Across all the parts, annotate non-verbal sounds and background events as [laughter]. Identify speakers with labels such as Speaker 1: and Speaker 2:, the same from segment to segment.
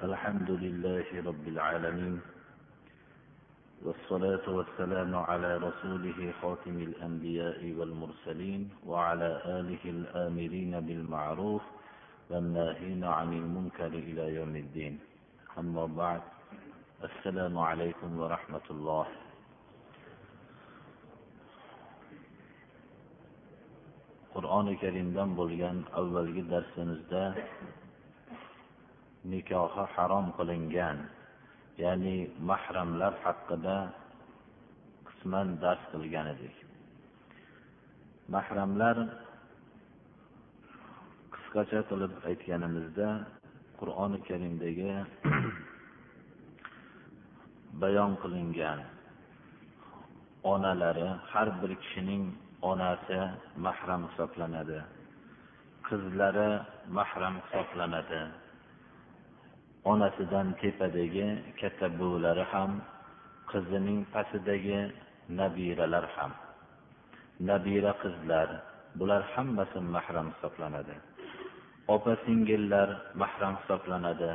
Speaker 1: الحمد لله رب العالمين والصلاة والسلام على رسوله خاتم الأنبياء والمرسلين وعلى آله الآمرين بالمعروف والناهين عن المنكر إلى يوم الدين. أما بعد السلام عليكم ورحمة الله. qur'oni karimdan bo'lgan avvalgi darsimizda nikohi harom qilingan ya'ni mahramlar haqida qisman dars qilgan edik. Mahramlar qisqacha qilib aytganimizda qur'oni karimdagi [clears throat] bayon qilingan onalari har bir kishining onasi mahram hisoblanadi. Qizlari mahram hisoblanadi. Onasidan tepadagi katta buvilari ham qizining pastidagi nabiralar ham. Nabira qizlar bular hammasi mahram hisoblanadi. Opa singillar mahram hisoblanadi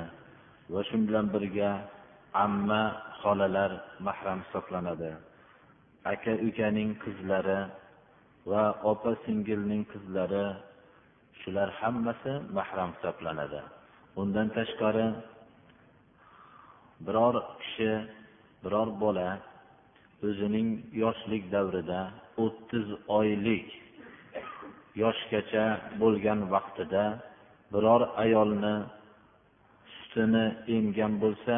Speaker 1: va shu bilan birga amma xolalar mahram hisoblanadi. Aka ukaning qizlari va opa singilning qizlari shular hammasi mahram hisoblanadi. Undan tashqari biror kishi biror bola o'zining yoshlik davrida o'ttiz oylik yoshgacha bo'lgan vaqtida biror ayolni sutini emgan bo'lsa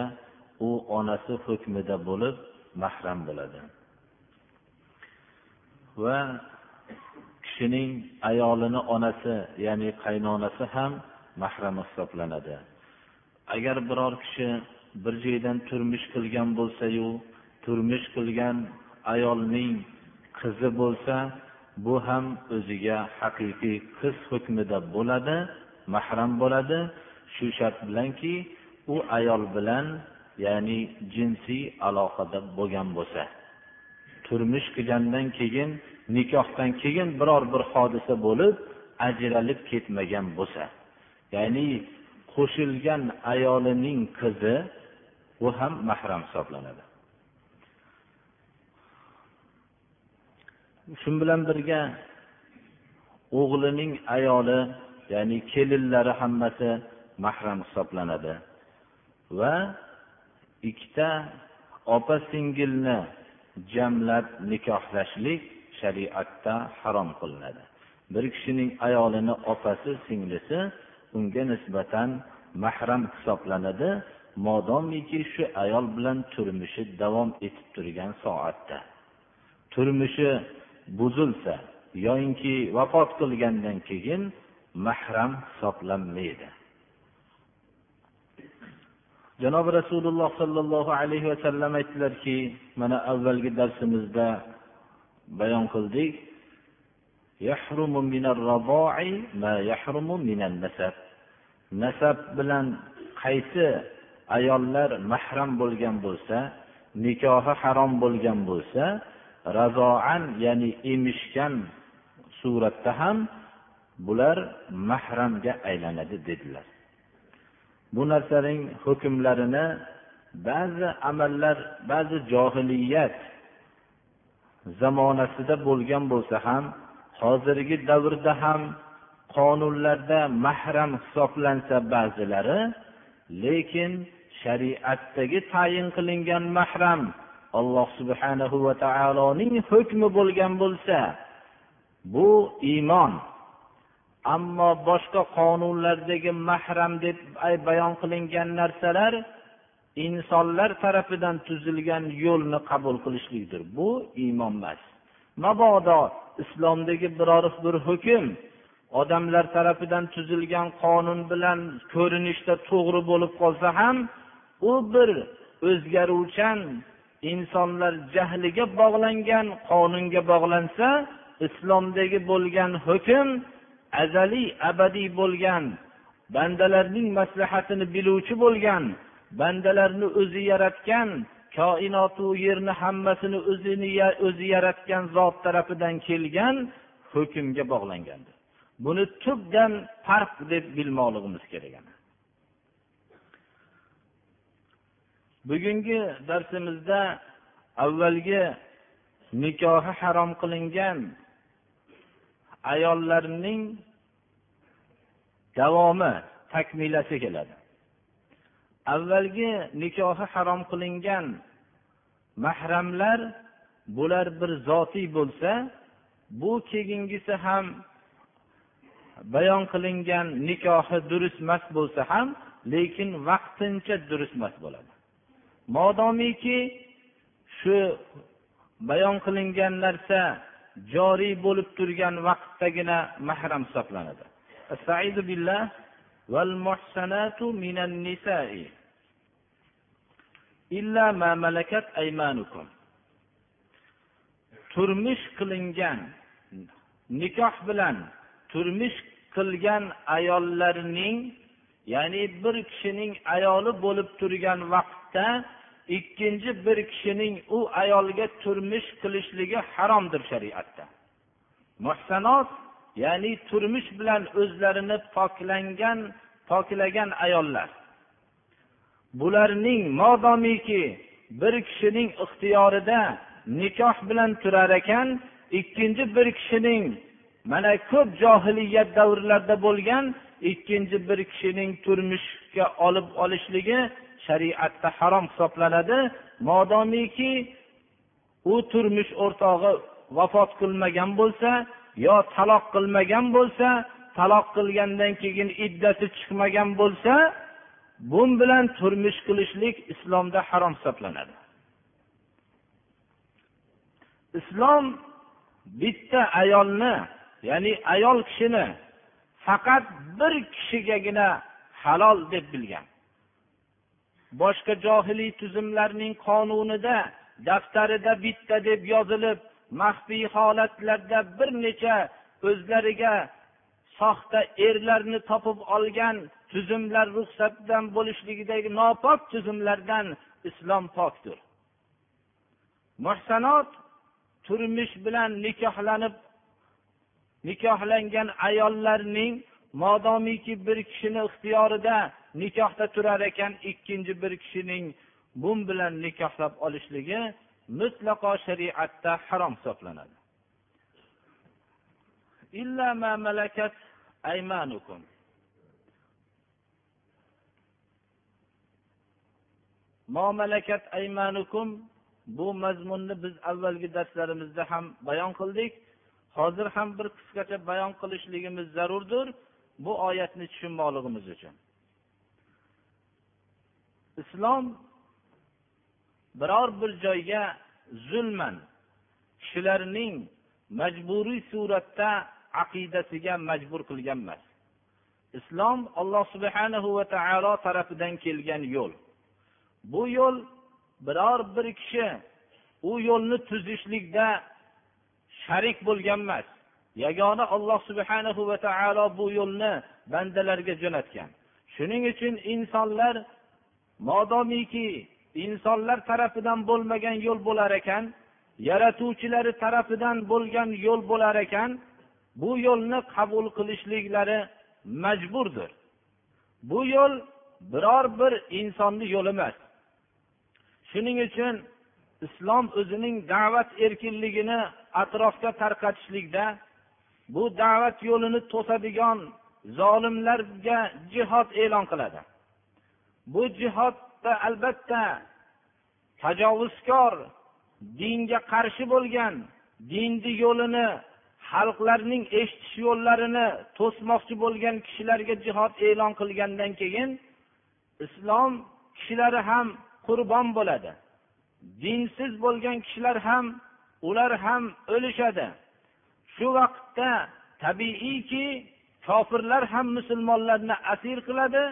Speaker 1: u onasi hukmida bo'lib mahram bo'ladi. Va kishining ayolini onasi ya'ni qaynonasi ham mahram hisoblanadi. Agar biror kishi bir joydan turmush qilgan bo'lsayu turmush qilgan ayolning qizi bo'lsa bu ham o'ziga haqiqiy qiz hukmida bo'ladi mahram bo'ladi. Shu shart bilanki u ayol bilan ya'ni jinsiy aloqada bo'lgan bo'lsa. Turmush qilgandan keyin nikohdan keyin biror bir hodisa bo'lib ajralib ketmagan bo'lsa. Ya'ni qo'shilgan ayolining qizi u ham mahram hisoblanadi. Shu bilan birga o'g'lining ayoli ya'ni kelinlari hammasi mahram hisoblanadi. Va ikkita opa singilni jamlab nikohlashlik shariatda harom qilinadi. Bir kishining ayolini opasi singlisi unga nisbatan mahram hisoblanadi. Modomiki shu ayol bilan turmushi davom etib turgan soatda. Turmushi buzilsa yoyinki vafot qilgandan keyin mahram hisoblanmaydi. Janobi rasululloh sollallohu alayhi vasallam aytdilarki mana avvalgi darsimizda bayon qildik nasab bilan qaysi ayollar mahram bo'lgan bo'lsa nikohi harom bo'lgan bo'lsa razoan ya'ni emishgan suratda ham bular mahramga aylanadi dedilar. Bu narsaning hukmlarini ba'zi amallar ba'zi johiliyat zamonasida bo'lgan bo'lsa ham hozirgi davrda ham qonunlarda mahram hisoblansa ba'zilari lekin shariatdagi tayin qilingan mahram alloh subhanahu va taoloning hukmi bo'lgan bo'lsa bu iymon. Ammo boshqa qonunlardagi mahram deb bayon qilingan narsalar insonlar tarafidan tuzilgan yo'lni qabul qilishlikdir. Bu iymon emas. Mabodo islomdagi biror bir hukm odamlar tarafidan tuzilgan qonun bilan ko'rinishda to'g'ri bo'lib qolsa ham u bir o'zgaruvchan insonlar jahliga bog'langan qonunga bog'lansa islomdagi bo'lgan hukm azaliy abadiy bo'lgan. Bandalarning maslahatini biluvchi bo'lgan bandalarni o'zi yaratgan koinotu yerni hammasini o'zini o'zi yaratgan zot tarafidan kelgan hukmga bog'langandir. Buni tubdan farq deb bilmoqligimiz kerak bugungi darsimizda avvalgi nikohi harom qilingan ayollarning davomi takmilasi keladi. Avvalgi nikohi harom qilingan mahramlar bular bir zotiy bo'lsa bu keyingisi ham bayon qilingan nikohi durustmas bo'lsa ham lekin vaqtincha durustmas bo'ladi. modomiki shu bayon qilingan narsa joriy bo'lib turgan vaqtdagina mahram hisoblanadi والمحسنات من النساء إلا ما ملكت أيمانكم turmush qilingan nikoh bilan turmush qilgan ayollarning ya'ni bir kishining ayoli bo'lib turgan vaqtda ikkinchi bir kishining u ayolga turmush qilishligi haromdir shariatda. Muhsanot ya'ni turmush bilan o'zlarini poklangan poklagan ayollar. Bularning modomiki bir kishining ixtiyorida nikoh bilan turar ekan ikkinchi bir kishining mana ko'p johiliyat davrlarida bo'lgan ikkinchi bir kishining turmushga olib olishligi shariatda harom hisoblanadi modomiki u turmush o'rtog'i vafot qilmagan bo'lsa yo taloq qilmagan bo'lsa taloq qilgandan keyin iddasi chiqmagan bo'lsa bu bilan turmush qilishlik islomda harom hisoblanadi. Islom bitta ayolni ya'ni ayol kishini faqat bir kishigagina halol deb bilgan. Boshqa johiliy tuzumlarning qonunida daftarida bitta deb yozilib maxfiy holatlarda bir necha o'zlariga soxta erlarni topib olgan tuzumlar ruxsatdan bo'lishligidagi nopok tuzumlardan islom pokdir. Muhsanot turmush bilan nikohlanib nikohlangan ayollarning modomiki bir kishini ixtiyorida nikohda turar ekan ikkinchi bir kishining bu bilan nikohlab olishligi mutlaqo shariatda harom hisoblanadi. Malakat aymanukum bu mazmunni biz avvalgi darslarimizda ham bayon qildik. Hozir ham bir qisqacha bayon qilishligimiz zarurdir. Bu oyatni tushunmoqligimiz uchun. Islom biror bir joyga zulman kishilarning majburiy suratda aqidasiga majbur qilgan emas. Islom alloh subhanahu va taolo tarafidan kelgan yo'l. Bu yo'l biror bir kishi u yo'lni tuzishlikda sharik bo'lgan emas. Yagona alloh subhanahu va taolo bu yo'lni bandalarga jo'natgan. Shuning uchun insonlar modomiki insonlar tarafidan bo'lmagan yo'l bo'lar ekan yaratuvchilari tarafidan bo'lgan yo'l bo'lar ekan bu yo'lni qabul qilishliklari majburdir. Bu yo'l biror bir insonni yo'li emas. Shuning uchun islom o'zining da'vat erkinligini atrofga tarqatishlikda bu da'vat yo'lini to'sadigan zolimlarga jihod e'lon qiladi. Bu jihodda albatta tajovuzkor dinga qarshi bo'lgan dinni yo'lini xalqlarning eshitish yo'llarini to'smoqchi bo'lgan kishilarga jihod e'lon qilgandan keyin islom kishilari ham qurbon bo'ladi. Dinsiz bo'lgan kishilar ham ular ham o'lishadi. Shu vaqtda tabiiyki kofirlar ham musulmonlarni asir qiladi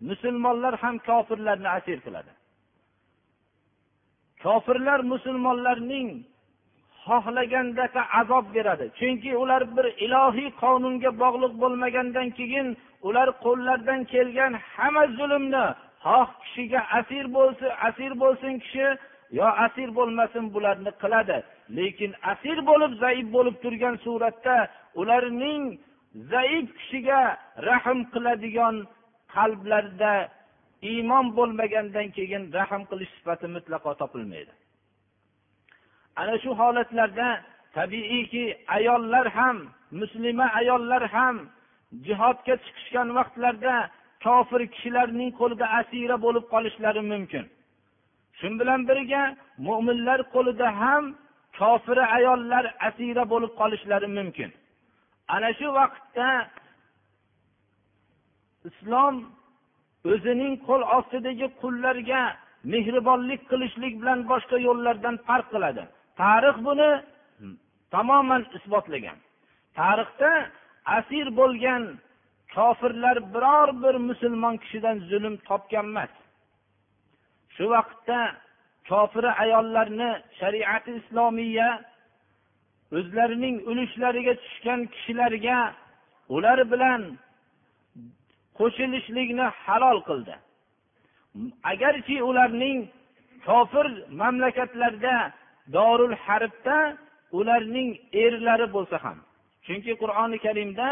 Speaker 1: musulmonlar ham kofirlarni asir qiladi. Kofirlar musulmonlarning xohlagandaqa azob beradi. Chunki ular bir ilohiy qonunga bog'liq bo'lmagandan keyin ular qo'llaridan kelgan hamma zulmni xoh kishiga asir bo'lsin asir bo'lsin kishi yo asir bo'lmasin bularni qiladi. Lekin asir bo'lib zaif bo'lib turgan suratda ularning zaif kishiga rahm qiladigan qalblarida iymon bo'lmagandan keyin rahm qilish sifati mutlaqo topilmaydi. Ana shu holatlarda tabiiyki ayollar ham muslima ayollar ham jihodga chiqishgan vaqtlarda kofir kishilarning qo'lida asira bo'lib qolishlari mumkin. Shu bilan birga mo'minlar qo'lida ham kofira ayollar asira bo'lib qolishlari mumkin. Ana shu vaqtda islom o'zining qo'l ostidagi qullarga mehribonlik qilishlik bilan boshqa yo'llardan farq qiladi. Tarix buni tamoman isbotlagan. Tarixda asir bo'lgan kofirlar biror bir musulmon kishidan zulm topgan emas. Shu vaqtda kofiri ayollarni shariati islomiya o'zlarining ulushlariga tushgan kishilarga ular bilan qo'shilishlikni halol qildi. Agarki ularning kofir mamlakatlarda dorul harbda ularning erlari bo'lsa ham chunki qur'oni karimda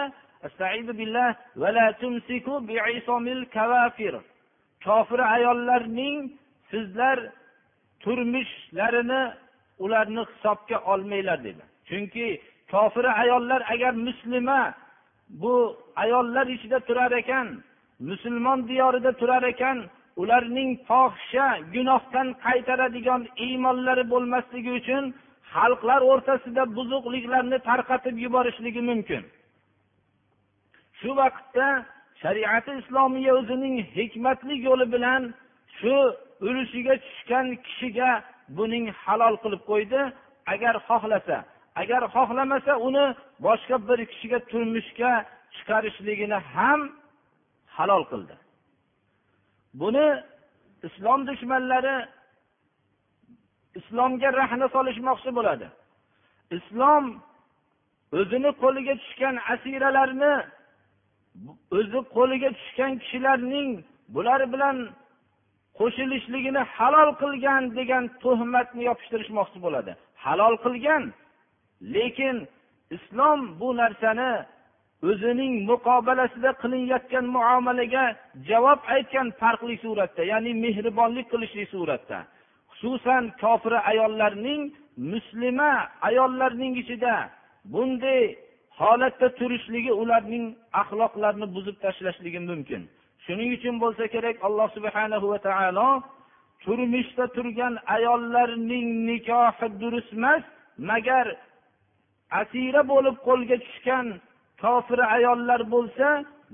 Speaker 1: kofir ayollarning sizlar turmushlarini ularni hisobga olmanglar dedi. Chunki kofir ayollar agar muslima bu ayollar ichida turar ekan musulmon diyorida turar ekan ularning fohisha gunohdan qaytaradigan iymonlari bo'lmasligi uchun xalqlar o'rtasida buzuqliklarni tarqatib yuborishligi mumkin. Shu vaqtda shariati islomiya o'zining hikmatli yo'li bilan shu ulushiga tushgan kishiga buning halol qilib qo'ydi. Agar xohlasa agar xohlamasa uni boshqa bir kishiga turmushga chiqarishligini ham halol qildi. Buni islom dushmanlari islomga rahna solishmoqchi bo'ladi. Islom o'zini qo'liga tushgan asiralarni o'zi qo'liga tushgan kishilarning bular bilan qo'shilishligini halol qilgan degan tuhmatni yopishtirishmoqchi bo'ladi. Halol qilgan lekin islom bu narsani o'zining muqobalasida qilinayotgan muomalaga javob aytgan farqli suratda ya'ni mehribonlik qilishli suratda. Xususan kofira ayollarning muslima ayollarning ichida bunday holatda turishligi ularning axloqlarini buzib tashlashligi mumkin. Shuning uchun bo'lsa kerak alloh subhana va taolo turmushda turgan ayollarning nikohi durust emas magar asira bo'lib qo'lga tushgan kofir ayollar bo'lsa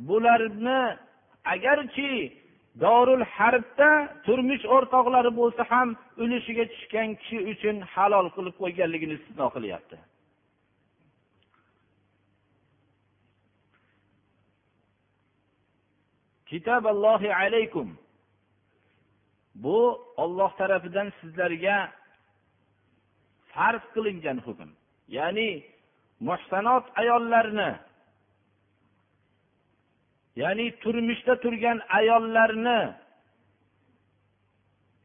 Speaker 1: bularni agarchi dorul harbda turmush o'rtoqlari bo'lsa ham ulushiga tushgan kishi uchun halol qilib qo'yganligini istisno qilyapti. Kitoballohi alaykum. Bu olloh tarafidan sizlarga farz qilingan hukm. Ya'ni muhsanot ayollarni ya'ni turmushda turgan ayollarni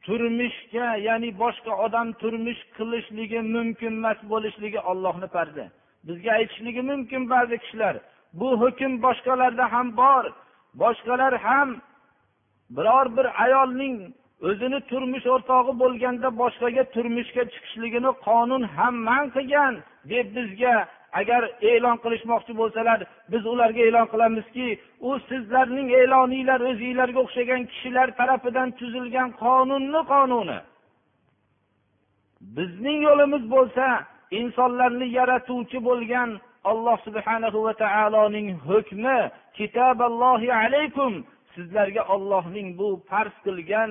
Speaker 1: turmushga ya'ni boshqa odam turmush qilishligi mumkin emas bo'lishligi ollohni farzi. Bizga aytishligi mumkin ba'zi kishilar bu hukm boshqalarda ham bor boshqalar ham biror bir ayolning o'zini turmush o'rtog'i bo'lganda boshqaga turmushga chiqishligini qonun ham man qilgan deb bizga agar e'lon qilishmoqchi bo'lsalar biz ularga e'lon qilamizki u sizlarning e'loninglar o'zinglarga o'xshagan kishilar tarafidan tuzilgan qonunni qonuni? Bizning yo'limiz bo'lsa insonlarni yaratuvchi bo'lgan alloh subhanahu va taoloning hukmi kitaballohi alaykum sizlarga ollohning bu farz qilgan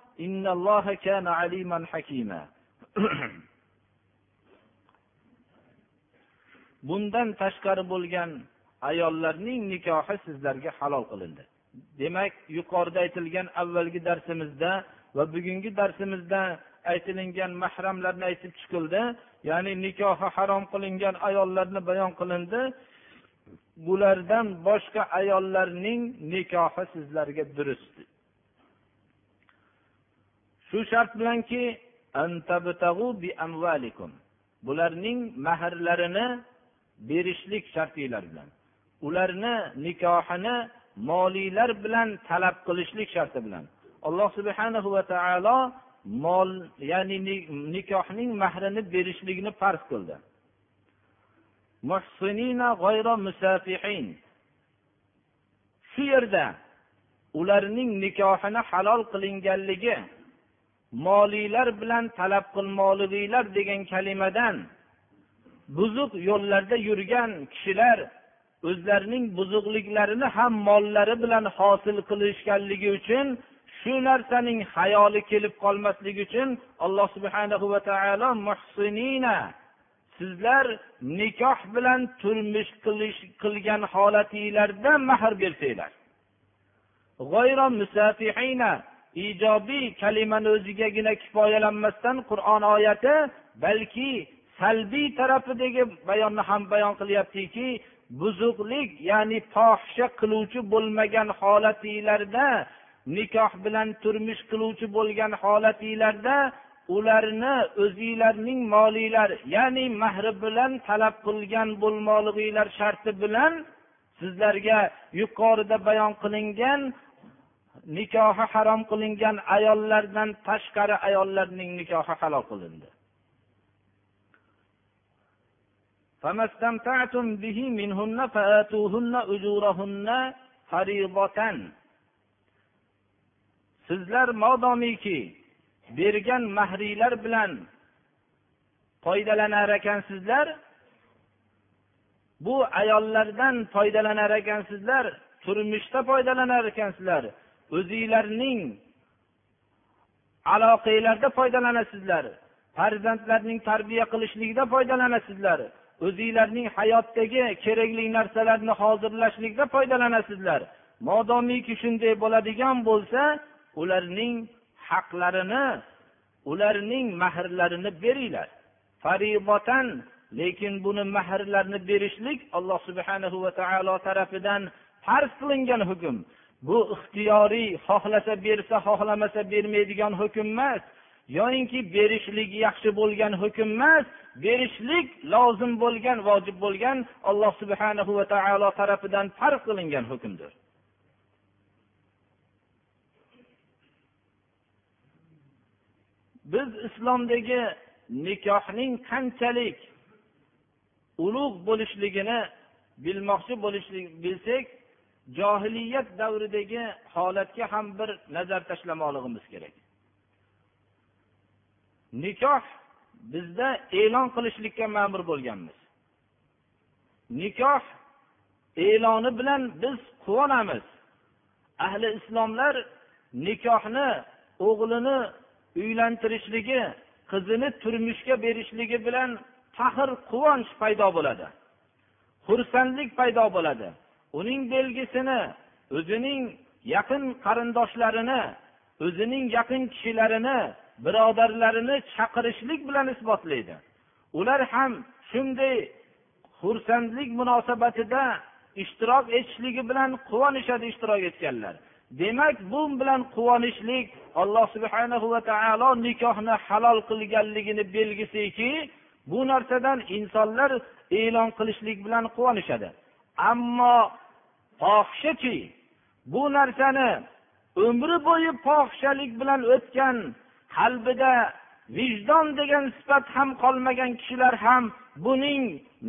Speaker 1: [clears throat] bundan tashqari bo'lgan ayollarning nikohi sizlarga halol qilindi. Demak yuqorida aytilgan avvalgi darsimizda va bugungi darsimizda aytilingan mahramlarni aytib chiqildi. Ya'ni nikohi harom qilingan ayollarni bayon qilindi. Bulardan boshqa ayollarning nikohi sizlarga durust shu shart bilanki bularning mahrlarini berishlik shartinglar bilan. Ularni nikohini moliylar bilan talab qilishlik sharti bilan. Alloh subhanahu va taolo mol ya'ni nikohning mahrini berishlikni farz qildi. Shu yerda ularning nikohini halol qilinganligi moliylar bilan talab qilmoqliginglar degan kalimadan buzuq yo'llarda yurgan kishilar o'zlarining buzuqliklarini ham mollari bilan hosil qilishganligi uchun shu narsaning hayoli kelib qolmasligi uchun alloh subhanahu va taolo muhsinina sizlar nikoh bilan turmush qilish qilgan holatinglarda mahr bersanglar. Ijobiy kalimani o'zigagina kifoyalanmasdan qur'on oyati balki salbiy tarafidagi bayonni ham bayon qilyaptiki buzuqlik ya'ni fohisha qiluvchi bo'lmagan holatinglarda nikoh bilan turmush qiluvchi bo'lgan holatinglarda ularni o'zinglarning molinglar ya'ni mahri bilan talab qilgan bo'lmoqliginglar sharti bilan sizlarga yuqorida bayon qilingan nikohi harom qilingan ayollardan tashqari ayollarning nikohi halol qilindi. sizlar modomiki bergan mahriylar bilan foydalanar ekansizlar bu ayollardan foydalanar ekansizlar turmushda foydalanar ekansizlar. O'zinglarning aloqanglarda foydalanasizlar. Farzandlarning tarbiya qilishlikda foydalanasizlar. O'zinglarning hayotdagi kerakli narsalarni hozirlashlikda foydalanasizlar. Modomiki shunday bo'ladigan bo'lsa ularning haqlarini ularning mahrlarini beringlar. Faribotan lekin buni mahrlarni berishlik alloh subhanahu va taolo tarafidan farz qilingan hukm. Bu ixtiyoriy xohlasa bersa xohlamasa bermaydigan hukm emas. Yoyinki berishlik yaxshi bo'lgan hukm emas. Berishlik lozim bo'lgan vojib bo'lgan alloh subhanahu va taolo tarafidan farq qilingan hukmdir. Biz islomdagi nikohning qanchalik ulug' bo'lishligini bilmoqchi bo'lishlik bilsak johiliyat davridagi holatga ham bir nazar tashlamoqligimiz kerak. Nikoh bizda e'lon qilishlikka ma'mur bo'lganmiz. Nikoh e'loni bilan biz quvonamiz. Ahli islomlar nikohni o'g'lini uylantirishligi qizini turmushga berishligi bilan faxr quvonch paydo bo'ladi. Xursandlik paydo bo'ladi. Uning belgisini o'zining yaqin qarindoshlarini o'zining yaqin kishilarini birodarlarini chaqirishlik bilan isbotlaydi. Ular ham shunday xursandlik munosabatida ishtirok etishligi bilan quvonishadi ishtirok etganlar. Demak bu bilan quvonishlik alloh subhanahu va taolo nikohni halol qilganligini belgisiki bu narsadan insonlar e'lon qilishlik bilan quvonishadi. Ammo fohishaki bu narsani umri bo'yi fohishalik bilan o'tgan qalbida vijdon degan sifat ham qolmagan kishilar ham buning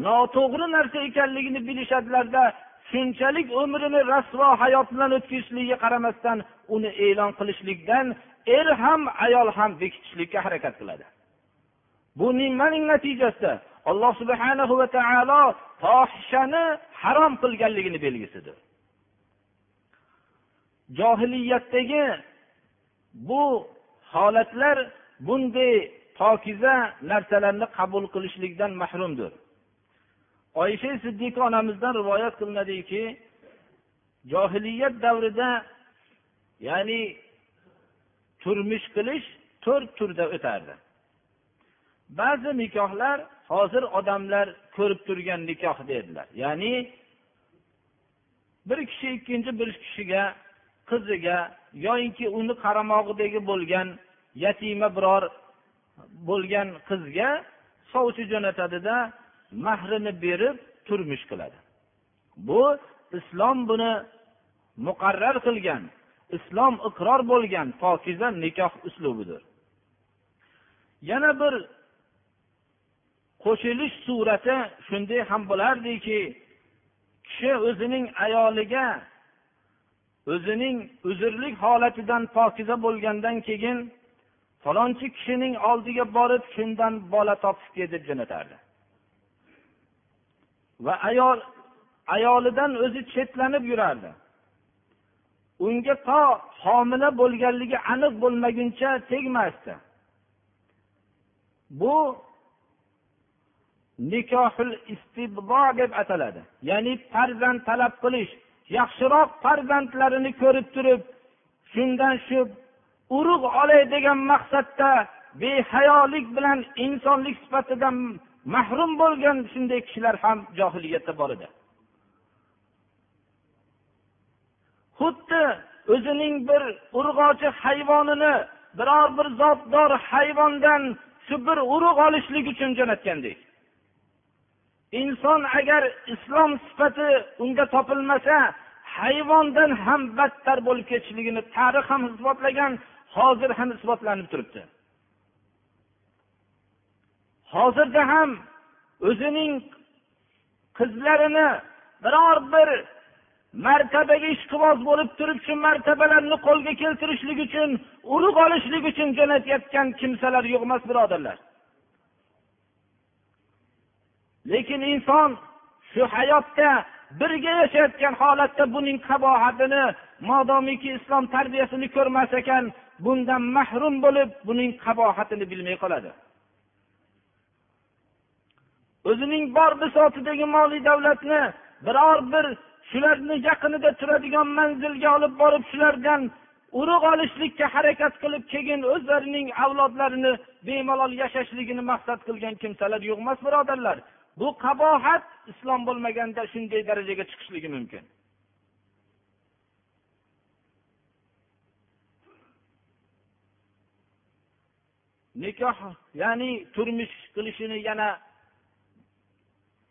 Speaker 1: noto'g'ri narsa ekanligini bilishadilarda shunchalik umrini rasvo hayot bilan o'tkazishligiga qaramasdan uni e'lon qilishlikdan er ham ayol ham bekitishlikka harakat qiladi. Buning nimaning natijasida? Alloh subhana va taolo fohishani harom qilganligini belgisidir. Johiliyatdagi bu holatlar bunday pokiza narsalarni qabul qilishlikdan mahrumdir. Oysha siddiqa onamizdan rivoyat qilinadiki johiliyat davrida ya'ni turmush qilish to'rt turda o'tardi. Ba'zi nikohlar hozir odamlar ko'rib turgan nikoh deydilar ya'ni bir kishi ikkinchi bir kishiga qiziga yoyinki uni qaramog'idagi bo'lgan yatima biror bo'lgan qizga sovchi jo'natadida mahrini berib turmush qiladi. Bu islom buni muqarrar qilgan islom iqror bo'lgan pokiza nikoh uslubidir. Yana bir qo'shilish surati shunday ham bo'lardiki kishi o'zining ayoliga o'zining uzrlik holatidan pokiza bo'lgandan keyin falonchi kishining oldiga borib shundan bola topishga deb jo'natardi. Va ayol ayolidan o'zi chetlanib yurardi. Unga to homila bo'lganligi aniq bo'lmaguncha tegmasdi. Bu nikohil istibdo deb ataladi. Ya'ni farzand talab qilish yaxshiroq farzandlarini ko'rib turib shundan shu urug' olay degan maqsadda behayolik bilan insonlik sifatidan mahrum bo'lgan shunday kishilar ham johiliyatda bor edi. Xuddi o'zining bir urg'ochi hayvonini biror bir zotdor hayvondan shu bir urug' olishlik uchun jo'natgandek. Inson agar islom sifati unga topilmasa hayvondan ham battar bo'lib ketishligini tarix ham isbotlagan hozir ham isbotlanib turibdi. Hozirda ham o'zining qizlarini biror bir martabaga ishqiboz bo'lib turib shu martabalarni qo'lga keltirishlik uchun urug' olishlik uchun jo'natayotgan kimsalar yo'q emas birodarlar. Lekin inson shu hayotda birga yashayotgan holatda buning qabohatini modomiki islom tarbiyasini ko'rmas ekan bundan mahrum bo'lib buning qabohatini bilmay qoladi. O'zining bor bisotidagi moli davlatni biror bir shularni yaqinida turadigan manzilga olib borib shulardan urug' olishlikka harakat qilib keyin o'zlarining avlodlarini bemalol yashashligini maqsad qilgan kimsalar yo'q emas birodarlar. Bu qabohat islom bo'lmaganda shunday darajaga chiqishligi mumkin. Nikoh ya'ni turmush qilishini yana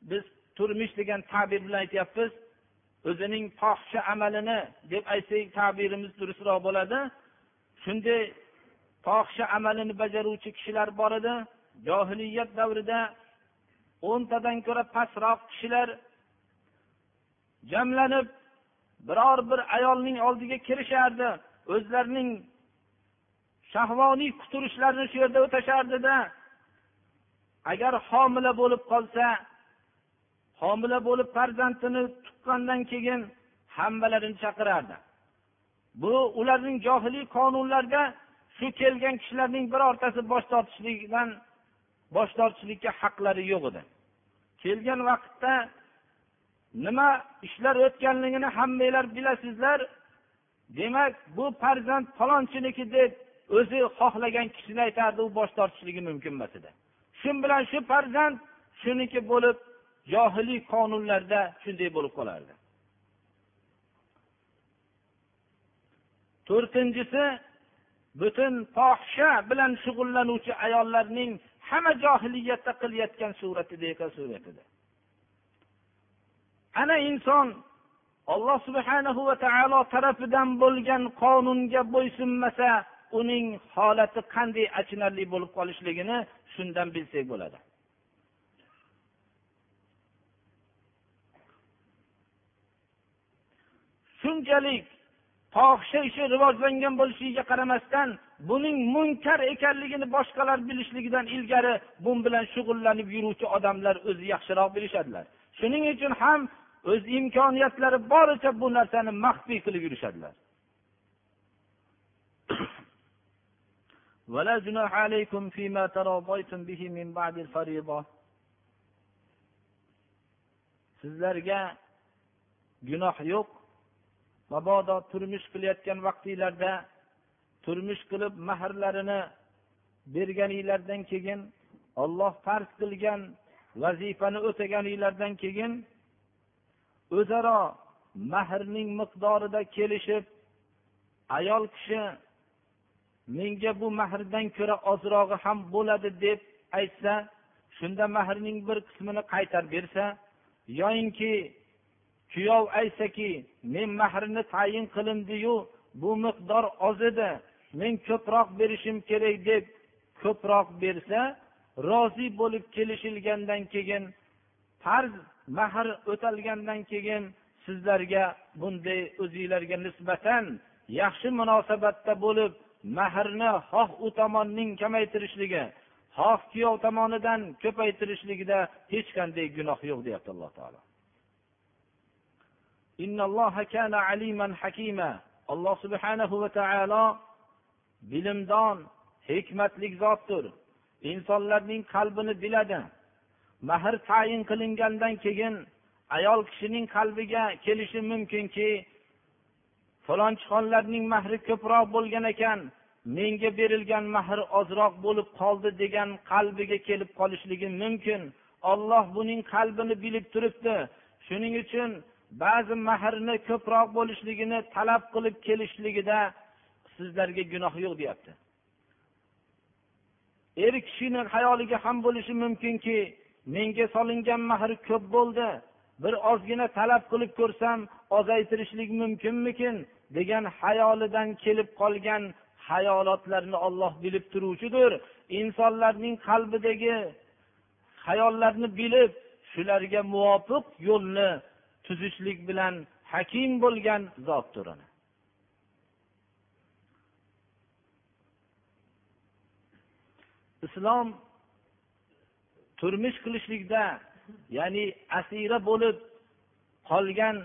Speaker 1: biz turmush degan ta'bir bilan aytyapmiz o'zining fohisha amalini deb aytsak ta'birimiz durustroq bo'ladi. Shunday fohisha amalini bajaruvchi kishilar bor edi johiliyat davrida o'ntadan ko'ra pastroq kishilar jamlanib biror bir ayolning oldiga kirishardi. O'zlarining shahvoniy quturishlarini shu yerda o'tashardida agar homila bo'lib qolsa homila bo'lib farzandini tuqqandan keyin hammalarini chaqirardi. Bu ularning johiliy qonunlarida shu kelgan kishilarning birortasi bosh tortishlikdan bosh tortishlikka haqlari yo'q edi. Kelgan vaqtda nima ishlar o'tganligini hammanglar bilasizlar. Demak bu farzand falonchuniki deb o'zi xohlagan kishini aytardi u bosh tortishligi mumkin emas edi. Shu bilan shu farzand shuniki bo'lib johiliy qonunlarda shunday bo'lib qolardi. To'rtinchisi butun fohisha bilan shug'ullanuvchi ayollarning hamma johiliyatda qilayotgan suratidagi suratida. Ana inson alloh subhanahu va taolo tarafidan bo'lgan qonunga bo'ysunmasa uning holati qanday achinarli bo'lib qolishligini shundan bilsak bo'ladi. Shunchalik fohisha ishi rivojlangan bo'lishiga qaramasdan buning munkar ekanligini boshqalar bilishligidan ilgari bu bilan shug'ullanib yuruvchi odamlar o'zi yaxshiroq bilishadilar shuning uchun ham o'z imkoniyatlari boricha bu narsani maxfiy qilib yurishadilar ولا جناح عليكم فيما تراضيتم به من بعد الفريضة sizlarga gunoh yo'q mabodo turmush qilayotgan vaqtinglarda turmush qilib mahrlarini berganinglardan keyin olloh farz qilgan vazifani o'taganinglardan keyin o'zaro mahrning miqdorida kelishib ayol kishi menga bu mahrdan ko'ra ozrog'i ham bo'ladi deb aytsa shunda mahrning bir qismini qaytarib bersa yoyinki kuyov aytsaki men mahrni tayin qilindiyu bu miqdor oz edi men ko'proq berishim kerak deb ko'proq bersa rozi bo'lib kelishilgandan keyin farz mahr o'talgandan keyin sizlarga bunday o'zinglarga nisbatan yaxshi munosabatda bo'lib mahrni xoh u tomonning kamaytirishligi xoh kuyov tomonidan ko'paytirishligida hech qanday gunoh yo'q deyapti alloh taolo. Alloh subhanahu va taolo bilimdon hikmatli zotdir. Insonlarning qalbini biladi. Mahr tayin qilingandan keyin ayol kishining qalbiga kelishi mumkinki falonchixonlarning mahri ko'proq bo'lgan ekan menga berilgan mahr ozroq bo'lib qoldi degan qalbiga kelib qolishligi mumkin. Olloh buning qalbini bilib turibdi. Shuning uchun ba'zi mahrni ko'proq bo'lishligini talab qilib kelishligida sizlarga gunoh yo'q deyapti. Er kishini hayoliga ham bo'lishi mumkinki menga solingan mahr ko'p bo'ldi bir ozgina talab qilib ko'rsam ozaytirishlik mumkinmikin degan hayolidan kelib qolgan hayolotlarni olloh bilib turuvchidir. Insonlarning qalbidagi hayollarni bilib shularga muvofiq yo'lni tuzishlik bilan hakim bo'lgan zotdir islom turmush qilishlikda ya'ni asira bo'lib qolgan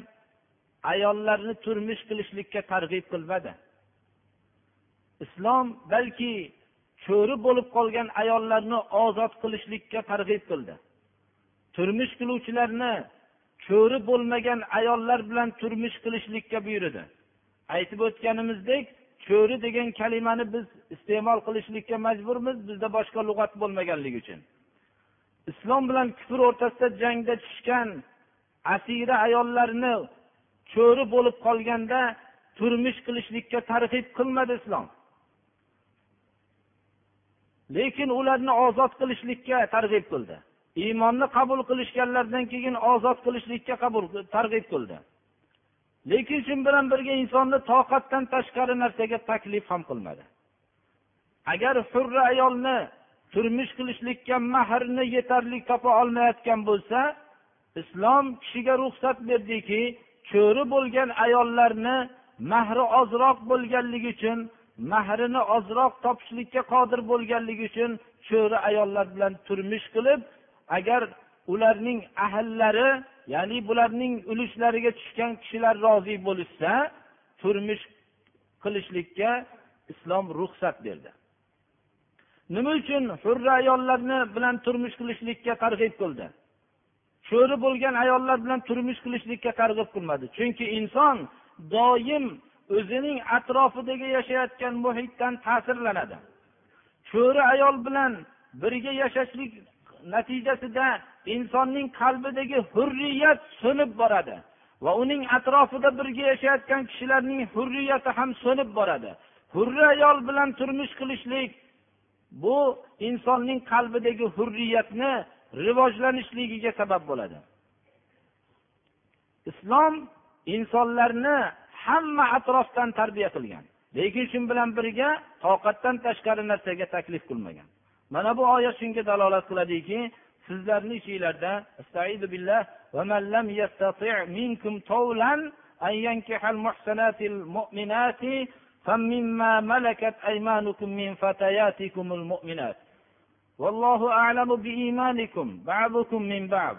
Speaker 1: ayollarni turmush qilishlikka targ'ib qilmadi. Islom balki cho'ri bo'lib qolgan ayollarni ozod qilishlikka targ'ib qildi. Turmush qiluvchilarni cho'ri bo'lmagan ayollar bilan turmush qilishlikka buyurdi. Aytib o'tganimizdek cho'ri degan kalimani biz iste'mol qilishlikka majburmiz bizda boshqa lug'at bo'lmaganligi uchun. Islom bilan kufr o'rtasida jangda tushgan asira ayollarni cho'ri bo'lib qolganda turmush qilishlikka targ'ib qilmadi islom. Lekin ularni ozod qilishlikka targ'ib qildi. Iymonni qabul qilishganlaridan keyin ozod qilishlikka qabul targ'ib qildi. Lekin shu bilan birga insonni toqatdan tashqari narsaga taklif ham qilmadi. Agar hurra ayolni turmush qilishlikka mahrni yetarli topa olmayotgan bo'lsa islom kishiga ruxsat berdiki cho'ri bo'lgan ayollarni mahri ozroq bo'lganligi uchun mahrini ozroq topishlikka qodir bo'lganligi uchun cho'ri ayollar bilan turmush qilib agar ularning ahllari ya'ni bularning ulushlariga tushgan kishilar rozi bo'lishsa turmush qilishlikka islom ruxsat berdi. Nima uchun hurra ayollarni bilan turmush qilishlikka targ'ib qildi? Cho'ri bo'lgan ayollar bilan turmush qilishlikka targ'ib qilmadi. Chunki inson doim o'zining atrofidagi yashayotgan muhitdan ta'sirlanadi. Cho'ri ayol bilan birga yashashlik natijasida insonning qalbidagi hurriyat so'nib boradi va uning atrofida birga yashayotgan kishilarning hurriyati ham so'nib boradi. Hurri ayol bilan turmush qilishlik bu insonning qalbidagi hurriyatni rivojlanishligiga sabab bo'ladi. Islom insonlarni hamma atrofdan tarbiya qilgan lekin shu bilan birga toqatdan tashqari narsaga taklif qilmagan. Mana bu oyat shunga dalolat qiladiki sizlarni ichinglarda فمما ملكت أيمانكم من فتياتكم المؤمنات. والله أعلم بإيمانكم بعضكم من بعض.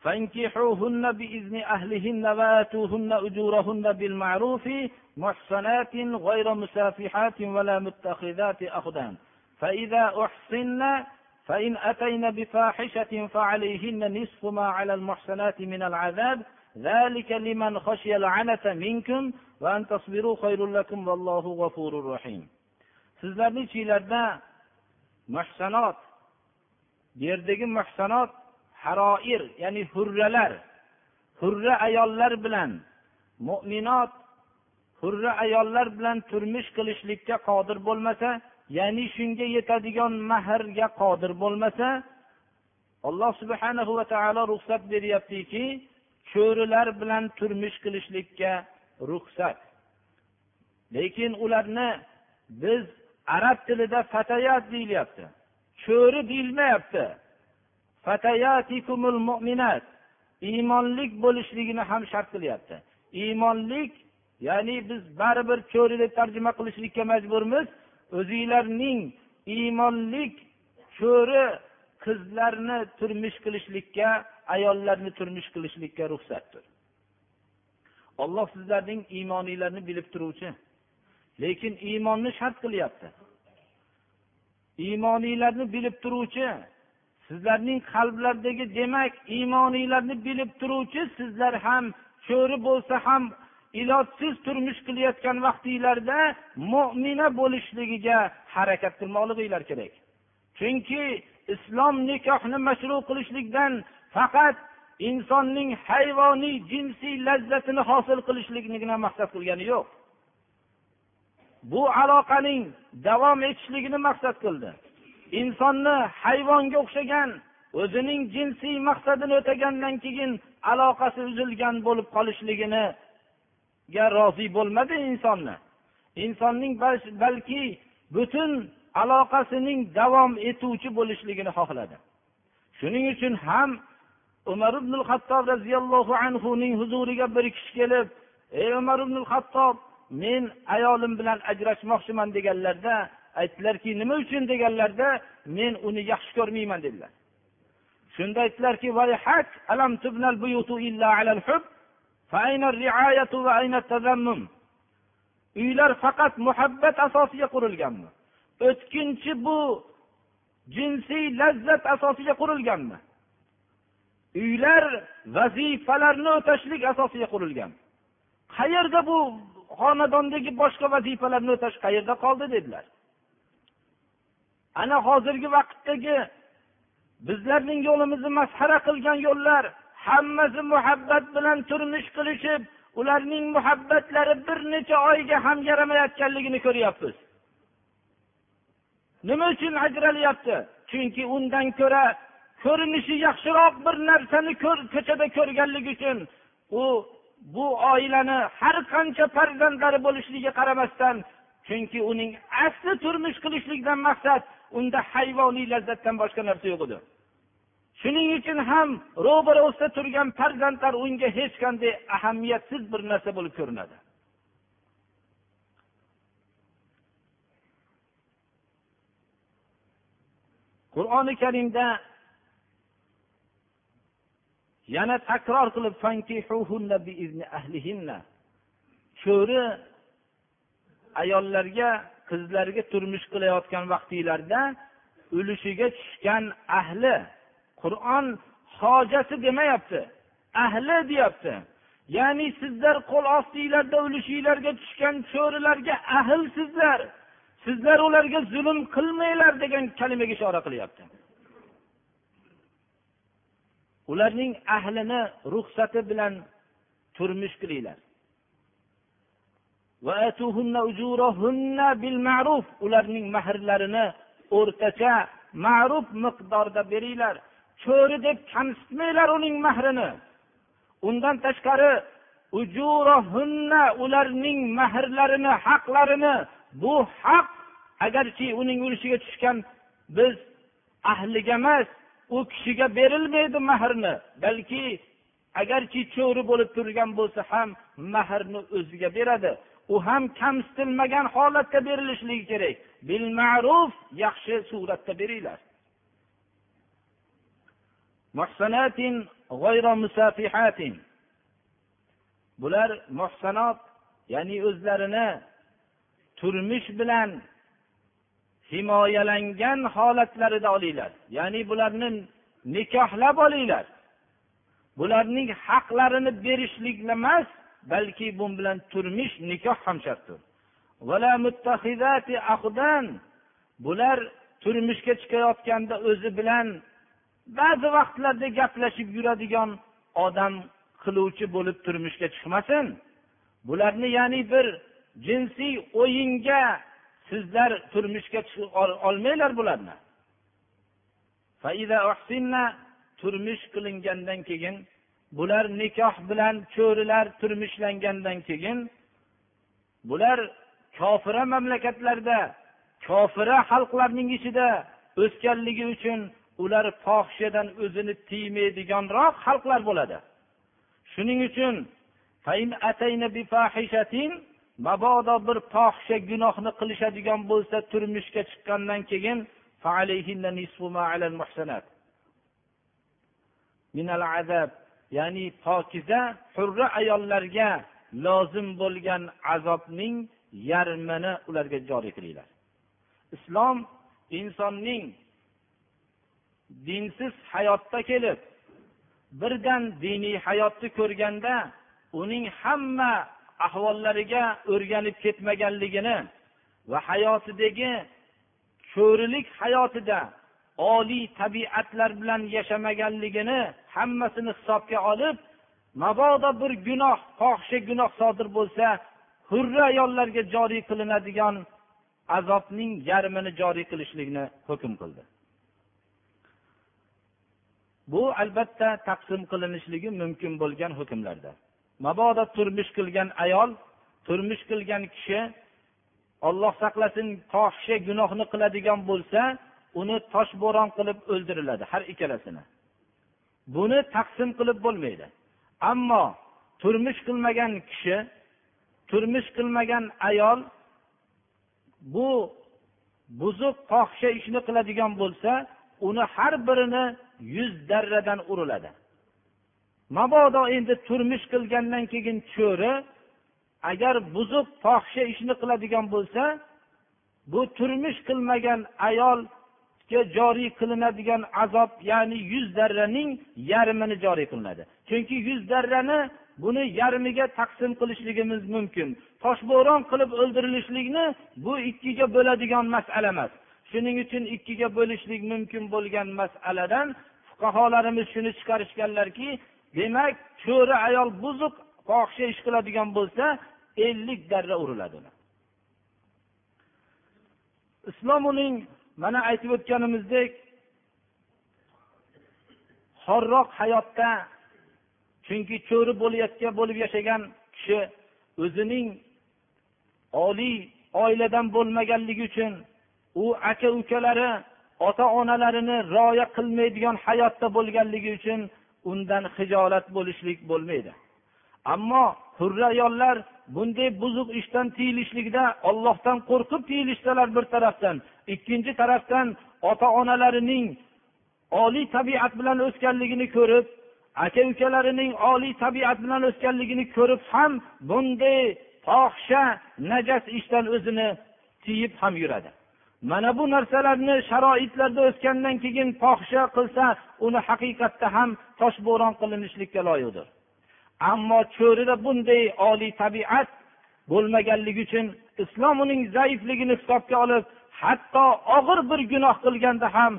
Speaker 1: فانكحوهن بإذن أهلهن وآتوهن أجورهن بالمعروف محصنات غير مسافحات ولا متخذات أخدان. فإذا أحصن فإن أتين بفاحشة فعليهن نصف ما على المحصنات من العذاب ذلك لمن خشي العنة منكم sizlarni ichinglarda muhsanot bu yerdagi muhsanot haroir ya'ni hurralar hurra ayollar bilan mo'minot hurra ayollar bilan turmush qilishlikka qodir bo'lmasa ya'ni shunga yetadigan mahrga qodir bo'lmasa alloh subhanahu va taolo ruxsat beryaptiki cho'rilar bilan turmush qilishlikka ruxsat. Lekin ularni biz arab tilida fatayat deyilyapti cho'ri deyilmayapti. Iymonlik bo'lishligini ham shart qilyapti. Iymonlik ya'ni biz baribir cho'ri deb tarjima qilishlikka majburmiz o'zinglarning iymonlik cho'ri qizlarni turmush qilishlikka ayollarni turmush qilishlikka ruxsatdir. Olloh sizlarning iymoninglarni bilib turuvchi lekin iymonni shart qilyapti. Iymoninglarni bilib turuvchi sizlarning qalblardagi demak iymoninglarni bilib turuvchi sizlar ham cho'ri bo'lsa ham ilojsiz turmush qilayotgan vaqtinglarda mo'mina bo'lishligiga harakat qilmoqliginglar kerak. Chunki islom nikohni mashru qilishlikdan faqat insonning hayvoniy jinsiy lazzatini hosil qilishliknigina maqsad qilgani yo'q. Bu aloqaning davom etishligini maqsad qildi. Insonni hayvonga o'xshagan o'zining jinsiy maqsadini o'tagandan keyin aloqasi uzilgan bo'lib qolishligini rozi bo'lmadi insonni. Insonning balki butun aloqasining davom etuvchi bo'lishligini xohladi. Shuning uchun ham umar ibn hattob roziyallohu anhuning huzuriga bir kishi kelib ey umar ibn hattob men ayolim bilan ajrashmoqchiman deganlarda aytdilarki nima uchun? deganlarda men uni yaxshi ko'rmayman dedilar. Shunda aytdilarki uylar faqat muhabbat asosiga qurilganmi? O'tkinchi bu jinsiy lazzat asosiga qurilganmi? Uylar vazifalarni o'tashlik asosiga qurilgan. Qayerda bu xonadondagi boshqa vazifalarni o'tash qayerda qoldi dedilar. Ana hozirgi vaqtdagi bizlarning yo'limizni masxara qilgan yo'llar hammasi muhabbat bilan turmush qilishib ularning muhabbatlari bir necha oyga ham yaramayotganligini ko'ryapmiz. Nima uchun ajralyapti? Chunki undan ko'ra ko'rinishi yaxshiroq bir narsani ko'chada ko'rganligi uchun u bu oilani har qancha farzandlari bo'lishligiga qaramasdan chunki uning asli turmush qilishlikdan maqsad unda hayvoniy lazzatdan boshqa narsa yo'q edi. Shuning uchun ham ro'barasida turgan farzandlar unga hech qanday ahamiyatsiz bir narsa bo'lib ko'rinadi. Qur'oni karimda yana takror qilib cho'ri ayollarga qizlarga turmush qilayotgan vaqtinglarda ulushiga tushgan ahli qur'on hojasi demayapti. Ahli deyapti. Ya'ni sizlar qo'l ostinglarda ulushinglarga tushgan cho'rilarga ahlsizlar. Sizlar ularga zulm qilmanglar degan kalimaga ishora qilyapti. Ularning ahlini ruxsati bilan turmush qilinglar. Ularning mahrlarini o'rtacha ma'ruf miqdorda beringlar. Cho'ri deb kamsitmanglar uning mahrini. Undan tashqari ularning mahrlarini haqlarini bu haq agarki uning ulushiga tushgan biz ahliga emas u kishiga berilmaydi mahrni balki agarki cho'ri bo'lib turgan bo'lsa ham mahrni o'ziga beradi. U ham kamsitilmagan holatda berilishligi kerak. Bil ma'ruf yaxshi suratda beringlar. Bular muhsanot ya'ni o'zlarini turmush bilan himoyalangan holatlarida olinglar. Ya'ni bularni nikohlab olinglar. Bularning haqlarini berishlik emas balki bu bilan turmush nikoh ham shartdir. Bular turmushga chiqayotganda o'zi bilan ba'zi vaqtlarda gaplashib yuradigan odam qiluvchi bo'lib turmushga chiqmasin. Bularni ya'ni bir jinsiy o'yinga sizlar turmushga olmanglar bularni. Turmush qilingandan keyin bular nikoh bilan cho'rilar turmushlangandan keyin bular kofira mamlakatlarda kofira xalqlarning ichida o'sganligi uchun ular fohishadan o'zini tiymaydiganroq xalqlar bo'ladi. Shuning uchun mabodo bir fohisha gunohni qilishadigan bo'lsa turmushga chiqqandan keyin ya'ni pokiza hurra ayollarga lozim bo'lgan azobning yarmini ularga joriy qilinglar. Islom insonning dinsiz hayotda kelib birdan diniy hayotni ko'rganda uning hamma ahvollariga o'rganib ketmaganligini va hayotidagi cho'rilik hayotida oliy tabiatlar bilan yashamaganligini hammasini hisobga olib mabodo bir gunoh fohisha gunoh sodir bo'lsa hurra ayollarga joriy qilinadigan azobning yarmini joriy qilishlikni hukm qildi. Bu albatta taqsim qilinishligi mumkin bo'lgan hukmlardir mabodo turmush qilgan ayol turmush qilgan kishi olloh saqlasin fohisha gunohni qiladigan bo'lsa uni toshbo'ron qilib o'ldiriladi har ikkalasini. Buni taqsim qilib bo'lmaydi. Ammo turmush qilmagan kishi turmush qilmagan ayol bu buzuq fohisha ishni qiladigan bo'lsa uni har birini yuz darradan uriladi. Mabodo endi turmush qilgandan keyin cho'ri agar buzuq fohisha ishni qiladigan bo'lsa bu turmush qilmagan ayolga joriy qilinadigan azob ya'ni yuz darraning yarmini joriy qilinadi. Chunki yuz darrani buni yarmiga taqsim qilishligimiz mumkin. Toshbo'ron qilib o'ldirilishlikni bu ikkiga bo'ladigan masala emas. Shuning uchun ikkiga bo'lishlik mumkin bo'lgan masaladan fuqarolarimiz shuni chiqarishganlarki demak cho'ri ayol buzuq fohisha ish qiladigan bo'lsa ellik darra uriladi islom uning mana aytib o'tganimizdek xorroq hayotda chunki cho'ri bo'layotgan bo'lib yashagan kishi o'zining oliy oiladan bo'lmaganligi uchun u aka ukalari ota onalarini rioya qilmaydigan hayotda bo'lganligi uchun undan hijolat bo'lishlik bo'lmaydi. Ammo hurra ayollar bunday buzuq ishdan tiyilishlikda ollohdan qo'rqib tiyilishsalar bir tarafdan ikkinchi tarafdan ota onalarining oliy tabiat bilan o'sganligini ko'rib aka ukalarining oliy tabiat bilan o'sganligini ko'rib ham bunday fohisha najas ishdan o'zini tiyib ham yuradi. Mana bu narsalarni sharoitlarda o'sgandan keyin fohisha qilsa uni haqiqatda ham toshbo'ron qilinishlikka loyiqdir. Ammo cho'rida bunday oliy tabiat bo'lmaganligi uchun islom uning zaifligini hisobga olib hatto og'ir bir gunoh qilganda ham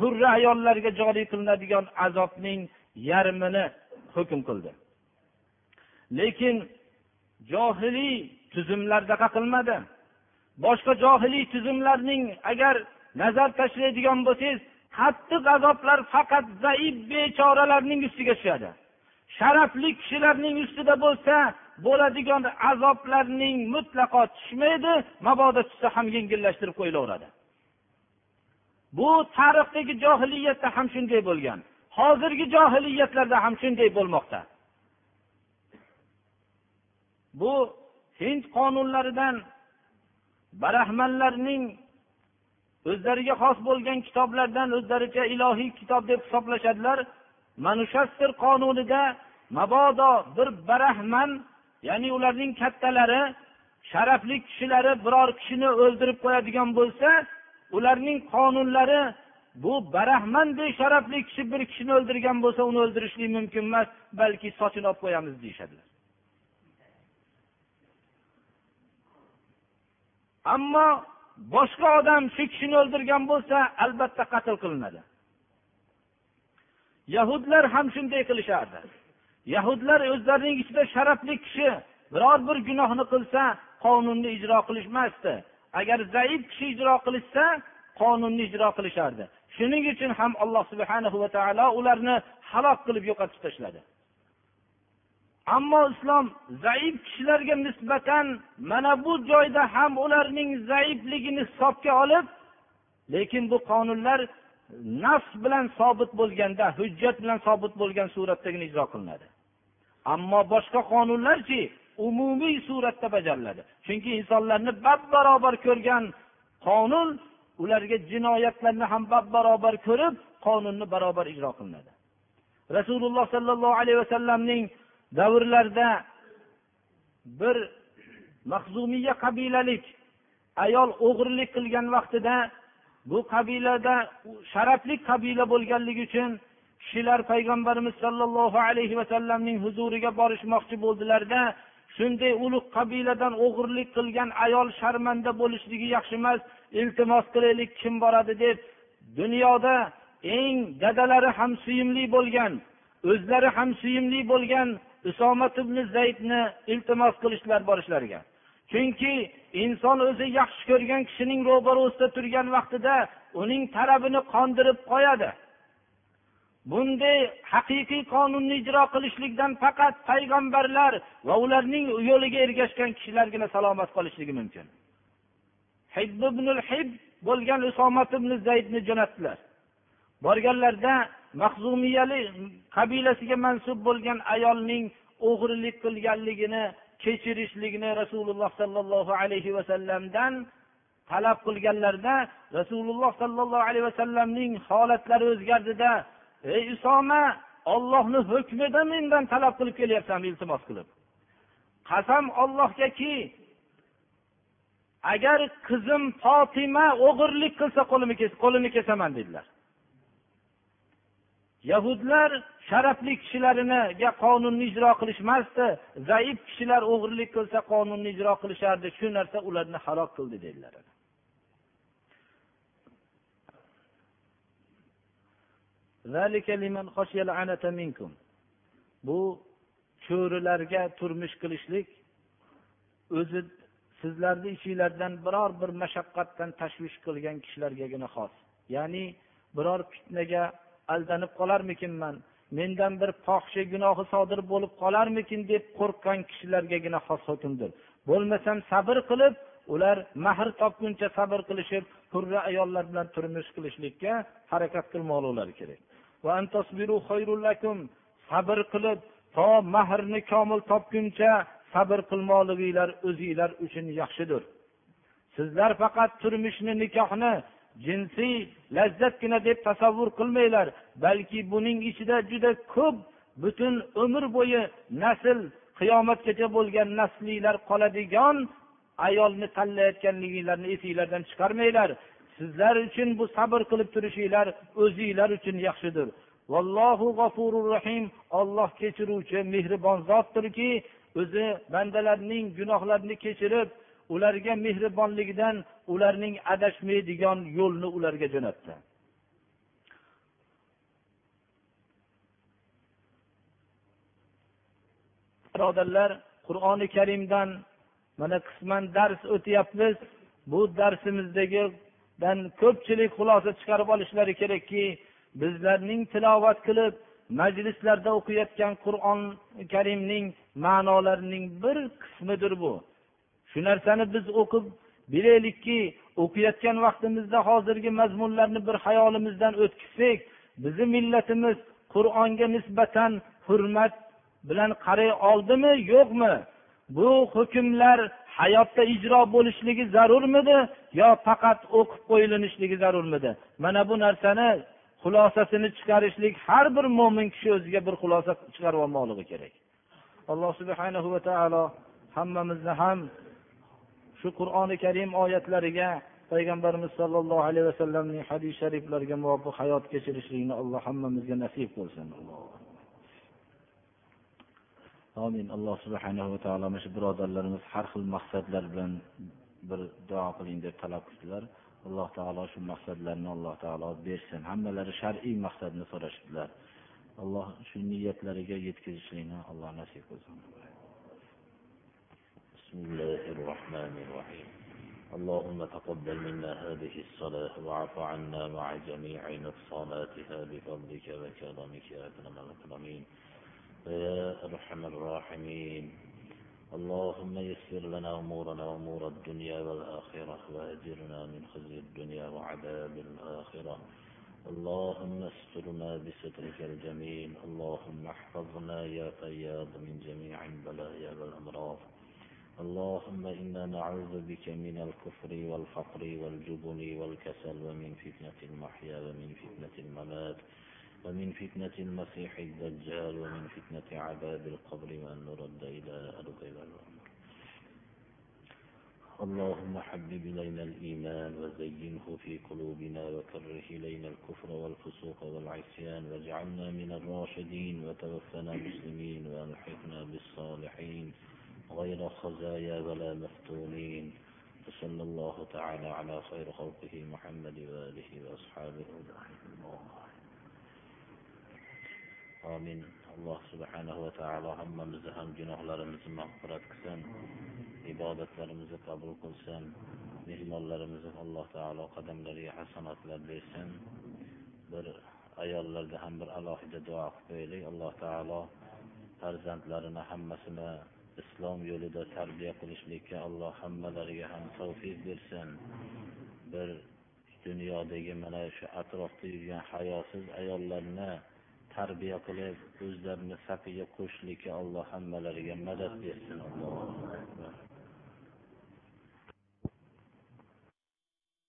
Speaker 1: hurra ayollarga joriy qilinadigan azobning yarmini hukm qildi. Lekin johiliy tuzumlardaqa qilmadi. Boshqa johiliy tuzumlarning agar nazar tashlaydigan bo'lsangiz qattiq azoblar faqat zaif bechoralarning ustiga tushadi. Sharafli kishilarning ustida bo'lsa bo'ladigan azoblarning mutlaqo tushmaydi mabodo tushsa ham yengillashtirib qo'yilaveradi. Bu tarixdagi johiliyatda ham shunday bo'lgan. Hozirgi johiliyatlarda ham shunday bo'lmoqda. Bu hind qonunlaridan barahmanlarning o'zlariga xos bo'lgan kitoblardan o'zlaricha ilohiy kitob deb hisoblashadilar. Manushastr qonunida mabodo bir barahman ya'ni ularning kattalari sharafli kishilari biror kishini o'ldirib qo'yadigan bo'lsa ularning qonunlari bu barahman sharafli kishi bir kishini o'ldirgan bo'lsa uni o'ldirishlik mumkin emas balki sochini olib qo'yamiz deyishadilar. Ammo boshqa odam shu kishini o'ldirgan bo'lsa albatta qatl qilinadi. Yahudlar ham shunday qilishardi. Yahudlar o'zlarining ichida sharafli kishi biror bir gunohni qilsa qonunni ijro qilishmasdi. Agar zaif kishi ijro qilishsa qonunni ijro qilishardi. Shuning uchun ham alloh subhana va taolo ularni halok qilib yo'qotib tashladi. Ammo islom zaif kishilarga nisbatan mana bu joyda ham ularning zaifligini hisobga olib lekin bu qonunlar nafs bilan sobit bo'lganda hujjat bilan sobit bo'lgan suratdagina ijro qilinadi. Ammo boshqa qonunlarchi umumiy suratda bajariladi. Chunki insonlarni bab barobar ko'rgan qonun ularga jinoyatlarni ham bab barobar ko'rib qonunni barobar ijro qilinadi. Rasululloh sollallohu alayhi vasallamning davrlarda bir mahzumiya qabilalik ayol o'g'irlik qilgan vaqtida bu qabilada sharafli qabila bo'lganligi uchun kishilar payg'ambarimiz sollallohu alayhi vasallamning huzuriga borishmoqchi bo'ldilarda shunday ulug' qabiladan o'g'irlik qilgan ayol sharmanda bo'lishligi yaxshi emas iltimos qilaylik kim boradi deb dunyoda eng dadalari ham suyimli bo'lgan o'zlari ham suyimli bo'lgan isomat ibn zaydni iltimos qilishlar borishlariga. Chunki inson o'zi yaxshi ko'rgan kishining ro'barasida turgan vaqtida uning talabini qondirib qo'yadi. Bunday haqiqiy qonunni ijro qilishlikdan faqat payg'ambarlar va ularning yo'liga ergashgan kishilargina salomat qolishligi mumkin. Hib bo'lgan usomat ibn zaydni jo'natdilar. Borganlarida mahzumiyali qabilasiga mansub bo'lgan ayolning o'g'rilik qilganligini kechirishlikni rasululloh sollallohu alayhi vasallamdan talab qilganlarida rasululloh sollallohu alayhi vasallamning holatlari o'zgardida ey usoma ollohni hukmida mendan talab qilib kelyapsan iltimos qilib. Qasam ollohgaki agar qizim fotima o'g'irlik qilsa qo'lini kesaman dedilar. Yahudlar sharafli kishilariniga qonunni ijro qilishmasdi. Zaif kishilar o'g'irlik qilsa qonunni ijro qilishardi. Shu narsa ularni halok qildi dedilar. Bu cho'rilarga turmush qilishlik o'zi sizlarni ichinglardan biror bir mashaqqatdan tashvish qilgan kishilargagina xos. Ya'ni biror fitnaga aldanib qolarmikinman mendan bir fohisha gunohi sodir bo'lib qolarmikin deb qo'rqqan kishilargagina xos hukmdir bo'lmasam sabr qilib ular mahr topguncha sabr qilishib hurra ayollar bilan turmush qilishlikka harakat qilmoqlilari kerak. Sabr qilib to mahrni komil topguncha sabr qilmoqliginglar o'zinglar uchun yaxshidir. Sizlar faqat turmushni nikohni jinsiy lazzatgina deb tasavvur qilmanglar balki buning ichida juda ko'p butun umr bo'yi nasl qiyomatgacha bo'lgan nasliylar qoladigan ayolni tanlayotganliginglarni esinglardan chiqarmanglar. Sizlar uchun bu sabr qilib turishinglar o'zinglar uchun yaxshidir. Vallohu g'afurur rahim olloh kechiruvchi mehribon zotdirki o'zi bandalarning gunohlarini kechirib ularga mehribonligidan ularning adashmaydigan yo'lni ularga jo'natdi. Birodarlar qur'oni karimdan mana qisman dars o'tyapmiz. Bu darsimizdagidan ko'pchilik xulosa chiqarib olishlari kerakki bizlarning tilovat qilib majlislarda o'qiyotgan qur'oni karimning ma'nolarining bir qismidir bu. Shu narsani biz o'qib bilaylikki o'qiyotgan vaqtimizda hozirgi mazmunlarni bir hayolimizdan o'tkazsak bizni millatimiz qur'onga nisbatan hurmat bilan qaray oldimi yo'qmi? Bu hukmlar hayotda ijro bo'lishligi zarurmidi yo faqat o'qib qo'yilinishligi zarurmidi? Mana bu narsani xulosasini chiqarishlik har bir mo'min kishi o'ziga bir xulosa chiqarib olmoqligi kerak. Alloh subhanahu va taolo hammamizni ham shu qur'oni karim oyatlariga payg'ambarimiz sollallohu alayhi vasallamning hadis shariflariga muvofiq hayot kechirishlikni alloh hammamizga nasib qilsin. Amin. Alloh subhanahu va taolo mana shu birodarlarimiz har xil maqsadlar bilan bir duo qiling deb talab qildilar. Alloh taolo shu maqsadlarni alloh taolo bersin. Hammalari shar'iy maqsadni so'rashibdilar. Alloh shu niyatlariga yetkazishlikni alloh nasib qilsin.
Speaker 2: بسم الله الرحمن الرحيم. اللهم تقبل منا هذه الصلاة واعف عنا مع جميع نقصاناتها بفضلك وكرمك يا أكرم الأكرمين. ويا أرحم الراحمين. اللهم يسر لنا أمورنا أمور الدنيا والآخرة وأجرنا من خزي الدنيا وعذاب الآخرة. اللهم استرنا بسترك الجميل. اللهم احفظنا يا فياض من جميع البلايا والأمراض. اللهم إنا نعوذ بك من الكفر والفقر والجبن والكسل ومن فتنة المحيا ومن فتنة الممات ومن فتنة المسيح الدجال ومن فتنة عذاب القبر وأن نرد إلى أرض الأمر. اللهم حبب إلينا الإيمان وزينه في قلوبنا وكره إلينا الكفر والفسوق والعصيان واجعلنا من الراشدين وتوفنا مسلمين وألحقنا بالصالحين. غير خزايا ولا مفتونين وصلى الله تعالى على خير خلقه محمد وآله وأصحابه آمين. الله سبحانه وتعالى هم مزهم جنه لرمز مغفرات كسن إبادة لرمز قبل كسن نهم لرمز الله تعالى قدم لري حسنات لرسن بر أيالر هم بر الله دعاء الله تعالى فرزند لرنا هم حمسنا islom yo'lida tarbiya qilishlikka alloh hammalariga ham tavfiq bersin. Bir dunyodagi mana shu atrofda yurgan hayosiz ayollarni tarbiya qilib o'zlarini safiga qo'shishlikka alloh hammalariga madad bersin. Allohu akbar.